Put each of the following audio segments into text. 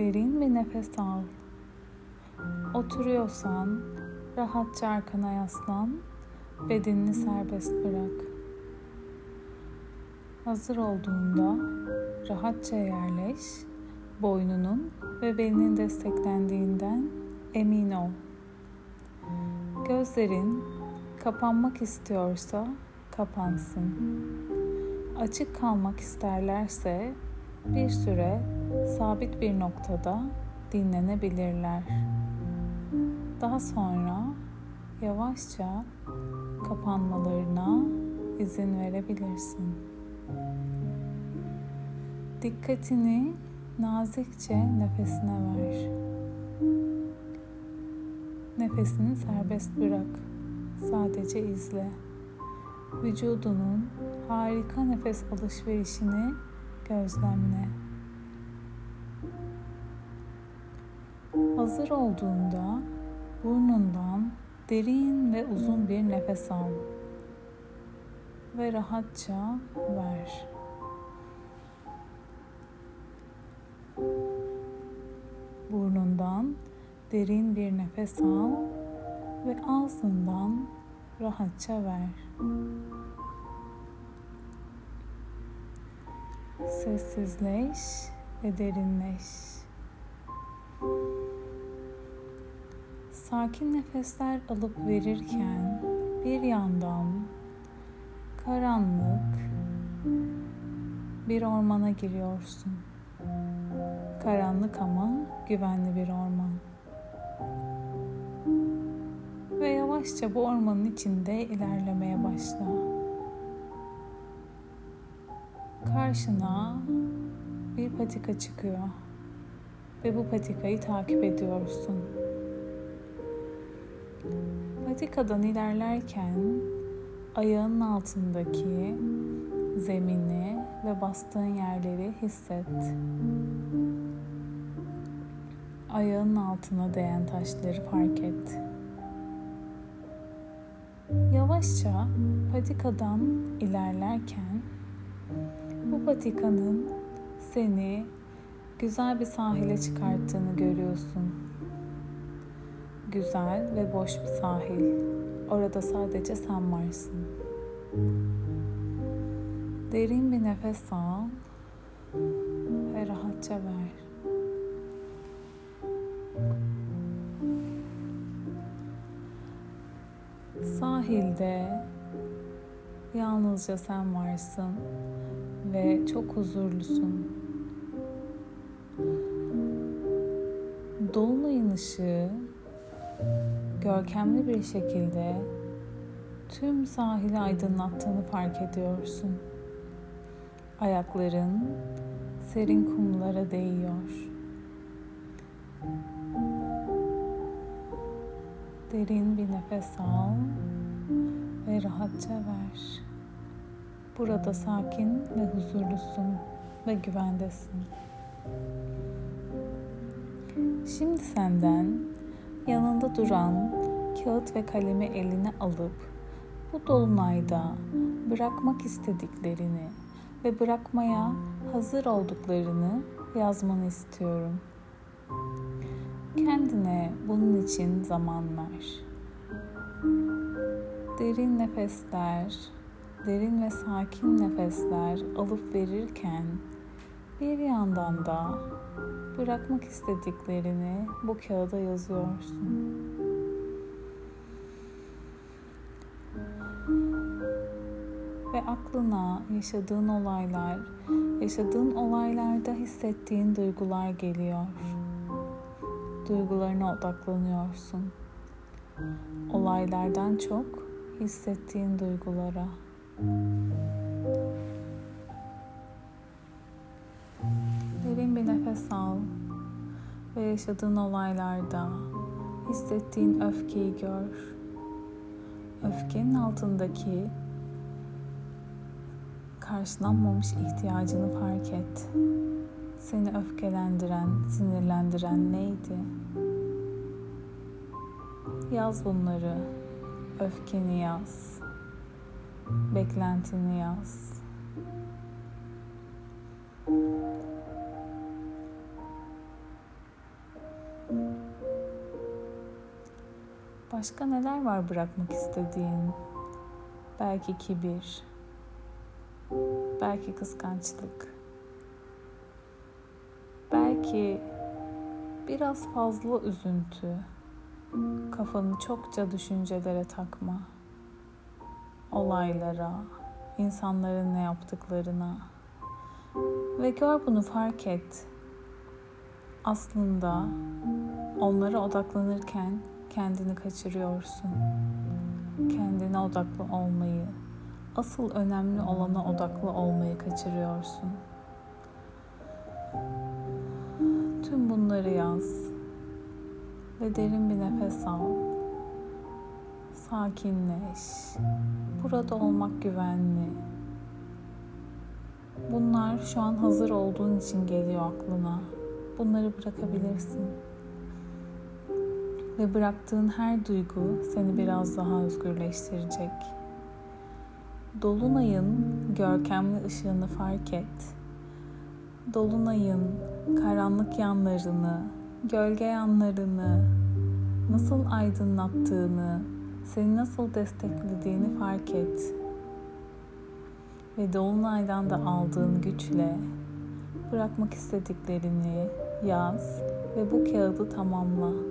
Derin bir nefes al. Oturuyorsan rahatça arkana yaslan. Bedenini serbest bırak. Hazır olduğunda rahatça yerleş. Boynunun ve belinin desteklendiğinden emin ol. Gözlerin kapanmak istiyorsa kapansın. Açık kalmak isterlerse bir süre sabit bir noktada dinlenebilirler. Daha sonra yavaşça kapanmalarına izin verebilirsin. Dikkatini nazikçe nefesine ver. Nefesini serbest bırak. Sadece izle. Vücudunun harika nefes alışverişini gözlemle. Hazır olduğunda burnundan derin ve uzun bir nefes al ve rahatça ver. Burnundan derin bir nefes al ve ağzından rahatça ver. Sessizleş ve derinleş. Sakin nefesler alıp verirken bir yandan karanlık bir ormana giriyorsun. Karanlık ama güvenli bir orman. Ve yavaşça bu ormanın içinde ilerlemeye başla. Karşına bir patika çıkıyor ve bu patikayı takip ediyorsun. Patikadan ilerlerken ayağının altındaki zemini ve bastığın yerleri hisset. Ayağının altına değen taşları fark et. Yavaşça patikadan ilerlerken bu patikanın seni güzel bir sahile çıkarttığını görüyorsun. Güzel ve boş bir sahil. Orada sadece sen varsın. Derin bir nefes al ve rahatça ver. Sahilde yalnızca sen varsın ve çok huzurlusun. Dolunayın ışığı görkemli bir şekilde tüm sahili aydınlattığını fark ediyorsun. Ayakların serin kumlara değiyor. Derin bir nefes al ve rahatça ver. Burada sakin ve huzurlusun ve güvendesin. Şimdi senden yanında duran kağıt ve kalemi eline alıp bu dolunayda bırakmak istediklerini ve bırakmaya hazır olduklarını yazmanı istiyorum. Kendine bunun için zaman ver. Derin nefesler, derin ve sakin nefesler alıp verirken bir yandan da bırakmak istediklerini bu kağıda yazıyorsun. Ve aklına yaşadığın olaylar, yaşadığın olaylarda hissettiğin duygular geliyor. Duygularına odaklanıyorsun. Olaylardan çok hissettiğin duygulara. Nefes ve yaşadığın olaylarda hissettiğin öfkeyi gör. Öfkenin altındaki karşılanmamış ihtiyacını fark et. Seni öfkelendiren, sinirlendiren neydi? Yaz bunları. Öfkeni yaz. Beklentini yaz. Başka neler var bırakmak istediğin? Belki kibir, belki kıskançlık, belki biraz fazla üzüntü, kafanı çokça düşüncelere takma, olaylara, insanların ne yaptıklarına ve gör bunu fark et. Aslında onlara odaklanırken kendini kaçırıyorsun. Kendine odaklı olmayı, asıl önemli olana odaklı olmayı kaçırıyorsun. Tüm bunları yaz ve derin bir nefes al. Sakinleş. Burada olmak güvenli. Bunlar şu an hazır olduğun için geliyor aklına. Bunları bırakabilirsin. Ve bıraktığın her duygu seni biraz daha özgürleştirecek. Dolunayın görkemli ışığını fark et. Dolunayın karanlık yanlarını, gölge yanlarını nasıl aydınlattığını, seni nasıl desteklediğini fark et. Ve dolunaydan da aldığın güçle bırakmak istediklerini yaz ve bu kağıdı tamamla.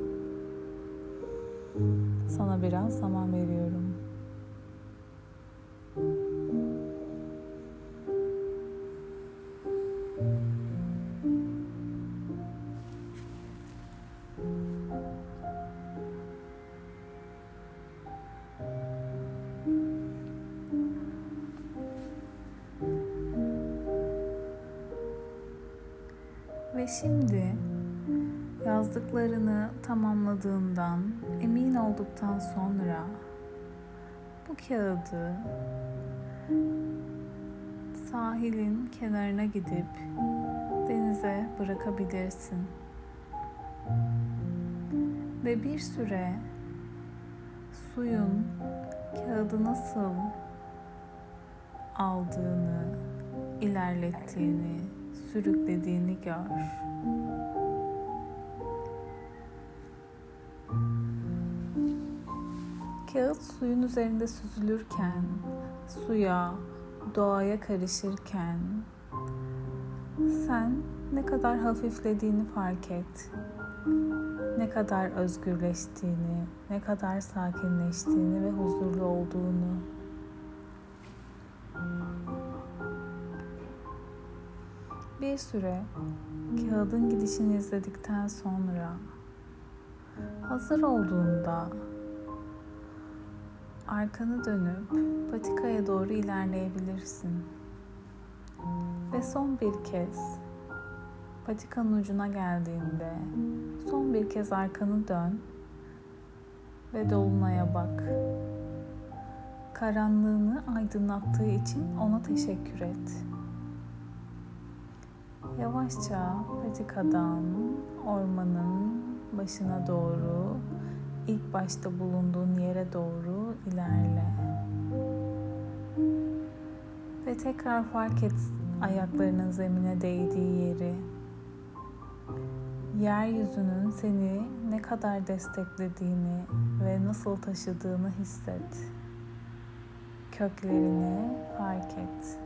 Sana biraz zaman veriyorum. Ve şimdi yazdıklarını tamamladığından emin olduktan sonra bu kağıdı sahilin kenarına gidip denize bırakabilirsin. Ve bir süre suyun kağıdı nasıl aldığını, ilerlettiğini, sürüklediğini gör. Kağıt suyun üzerinde süzülürken, suya, doğaya karışırken sen ne kadar hafiflediğini fark et. Ne kadar özgürleştiğini, ne kadar sakinleştiğini ve huzurlu olduğunu. Bir süre kağıdın gidişini izledikten sonra hazır olduğunda arkanı dönüp patikaya doğru ilerleyebilirsin. Ve son bir kez patikanın ucuna geldiğinde son bir kez arkanı dön ve dolunaya bak. Karanlığını aydınlattığı için ona teşekkür et. Yavaşça patikadan ormanın başına doğru ilk başta bulunduğun yere doğru ilerle. Ve tekrar fark et ayaklarının zemine değdiği yeri. Yeryüzünün seni ne kadar desteklediğini ve nasıl taşıdığını hisset. Köklerini fark et.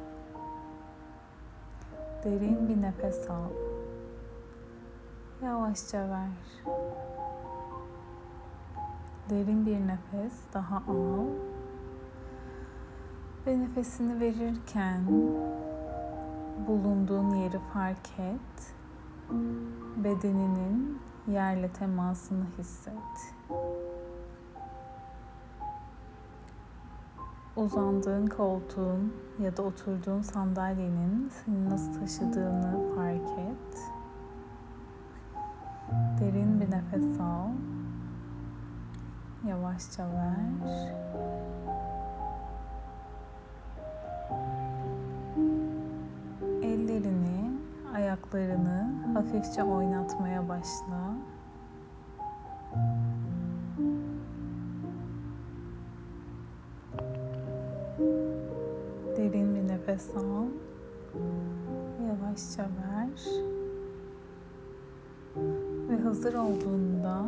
Derin bir nefes al. Yavaşça ver. Derin bir nefes daha al. Ve nefesini verirken bulunduğun yeri fark et. Bedeninin yerle temasını hisset. Uzandığın koltuğun ya da oturduğun sandalyenin seni nasıl taşıdığını fark et. Derin bir nefes al. Yavaşça ver. Ellerini, ayaklarını hafifçe oynatmaya başla. Derin bir nefes al. Yavaşça ver. Ve hazır olduğunda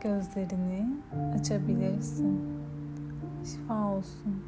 gözlerini açabilirsin. Şifa olsun.